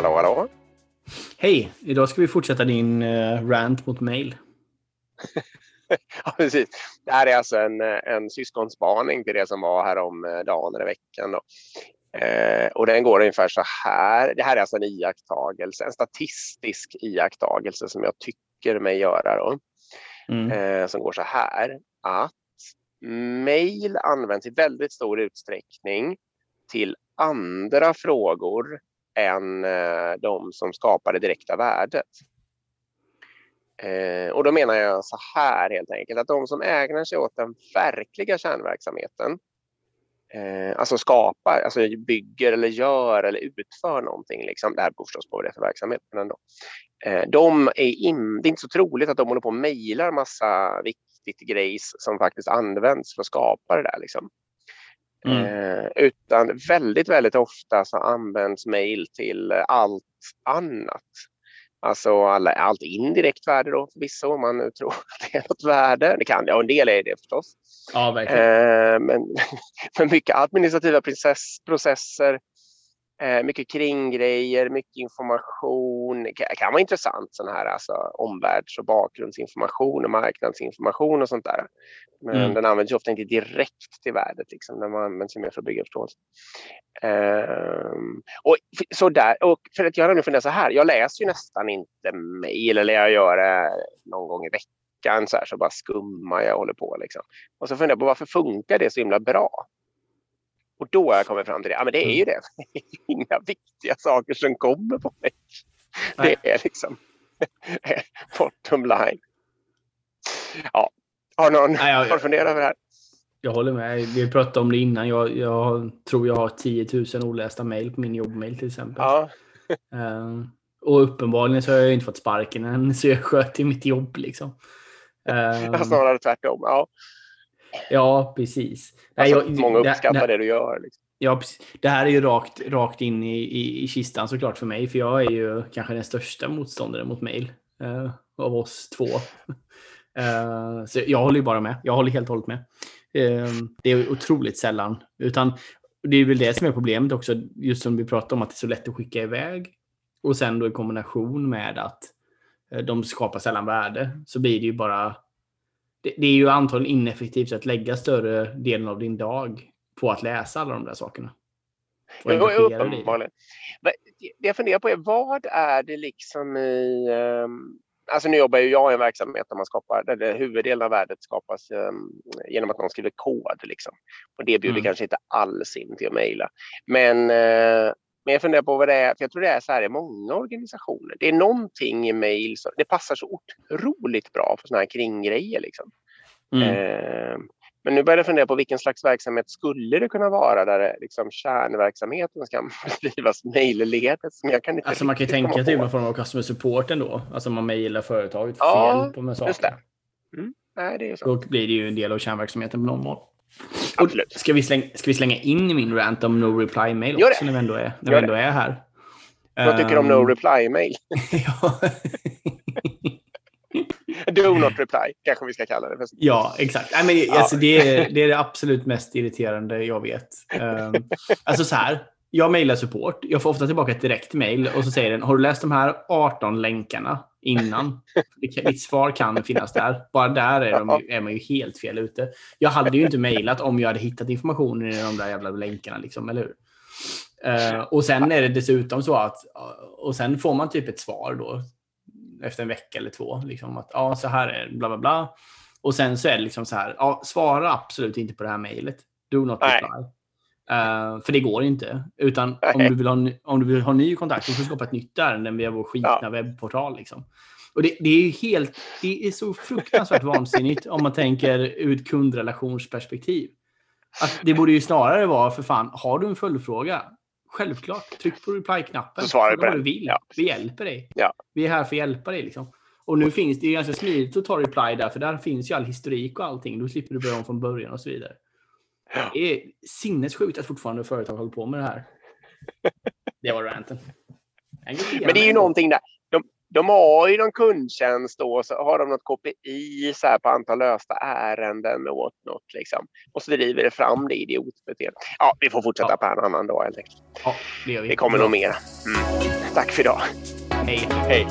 Hallå, hallå. Hej! Idag ska vi fortsätta din uh, rant mot mail. ja, precis. Det här är alltså en, en syskonspaning till det som var här om eh, dagen eller veckan. Då. Eh, och den går ungefär så här. Det här är alltså en iakttagelse, en statistisk iakttagelse som jag tycker mig göra. Då. Mm. Eh, som går så här att mail används i väldigt stor utsträckning till andra frågor än eh, de som skapar det direkta värdet. Eh, och då menar jag så här helt enkelt att de som ägnar sig åt den verkliga kärnverksamheten, eh, alltså skapar, alltså bygger eller gör eller utför någonting, liksom, det här beror förstås på vad det är för verksamhet, men ändå. de är in, det är inte så troligt att de håller på och mejlar massa viktigt grejs som faktiskt används för att skapa det där. Liksom. Mm. Eh, utan väldigt, väldigt ofta så används mail till allt annat. Alltså alla, allt indirekt värde då förvisso om man nu tror att det är något värde. Det kan det, och en del är det förstås. Ja, verkligen. Eh, men, men mycket administrativa process, processer, Eh, mycket kringgrejer, mycket information. Det kan vara intressant sån här alltså, omvärlds och bakgrundsinformation och marknadsinformation och sånt där. Men mm. den används ju ofta inte direkt till värdet, liksom, den används mer för att bygga förståelse. Um, och, så där, och för att jag har funderat så här, jag läser ju nästan inte mejl eller jag gör det någon gång i veckan så här så bara skummar jag och håller på liksom. Och så funderar jag på varför funkar det så himla bra? Och då har jag kommit fram till det. Ja, men det är ju mm. det. Det är inga viktiga saker som kommer på mig. Nej. Det är liksom bottom line. Ja. Har, någon, Nej, jag, har funderat över det här? Jag håller med. Vi pratade om det innan. Jag, jag tror jag har 10 000 olästa mejl på min jobbmail till exempel. Ja. um, och uppenbarligen så har jag inte fått sparken än, så jag sköter mitt jobb. Liksom. Um, Snarare tvärtom. Ja. Ja, precis. Alltså, jag, många uppskattar det, det, du gör. Liksom. Ja, det här är ju rakt, rakt in i, i, i kistan såklart för mig, för jag är ju kanske den största motståndaren mot mail eh, av oss två. eh, så jag håller ju bara med. Jag håller helt och hållet med. Eh, det är otroligt sällan. Utan det är väl det som är problemet också, just som vi pratade om, att det är så lätt att skicka iväg. Och sen då i kombination med att eh, de skapar sällan värde, så blir det ju bara det, det, är ju antagligen ineffektivt att lägga större delen av din dag på att läsa alla de där sakerna. Och jo, uppenbarligen. Det jag funderar på är vad är det liksom i... Um, alltså nu jobbar ju jag i en verksamhet där man skapar, där huvuddelen av värdet skapas um, genom att någon skriver kod. Liksom. Och det bjuder mm. kanske inte alls in till att mejla. Men, uh, men jag funderar på vad det är, för jag tror det är så här i många organisationer. Det är någonting i mejl, det passar så otroligt bra för sådana här kringgrejer. Liksom. Mm. Eh, men nu börjar jag fundera på vilken slags verksamhet skulle det kunna vara där liksom kärnverksamheten ska bedrivas mejlledes? alltså man kan ju tänka typ någon form av customer support ändå. Alltså man mejlar företaget för ja, fel på med saker. Just det. Mm. Nej, det är så. Då blir det ju en del av kärnverksamheten på någon mån. Absolut. Ska vi, slänga, ska vi slänga in min rant om no reply mail också när vi ändå är, när vi ändå är här? Vad tycker du om no ehm, reply mail? Do not reply, kanske vi ska kalla det. Ja, exakt. I men, alltså, det, är, det är det absolut mest irriterande jag vet. Um, alltså så här, jag mejlar support. Jag får ofta tillbaka ett direkt mejl och så säger den, har du läst de här 18 länkarna innan? Ditt svar kan finnas där. Bara där är, de, är man ju helt fel ute. Jag hade ju inte mejlat om jag hade hittat informationen i de där jävla länkarna, liksom, eller hur? Uh, och sen är det dessutom så att, och sen får man typ ett svar då efter en vecka eller två. Liksom, att ja, så här är bla bla bla. Och sen så är det liksom så här, ja, svara absolut inte på det här mejlet. Do not reply. Uh, för det går inte. Utan om du, vill ha, om du vill ha ny kontakt, så får du skapa ett nytt ärende via vår skitna ja. webbportal. Liksom. Och det, det, är helt, det är så fruktansvärt vansinnigt om man tänker ur ett kundrelationsperspektiv. Att det borde ju snarare vara, för fan, har du en följdfråga? Självklart. Tryck på reply-knappen. Så svarar du på vad du vill. Ja. Vi hjälper dig. Ja. Vi är här för att hjälpa dig. Liksom. Och nu finns det ju ganska smidigt att ta reply där, för där finns ju all historik och allting. Då slipper du börja om från början och så vidare. Ja. Det är sinnessjukt att fortfarande företag håller på med det här. Det var ranten. Men det är ju någonting där. De, har ju någon kundtjänst och så har de något KPI så på antal lösta ärenden och whatnot. Liksom. Och så driver det fram det idiotbeteendet. Ja, vi får fortsätta ja. på en annan dag helt enkelt. Ja, det. Det kommer nog mer. Mm. Tack för idag. Hej. Hej.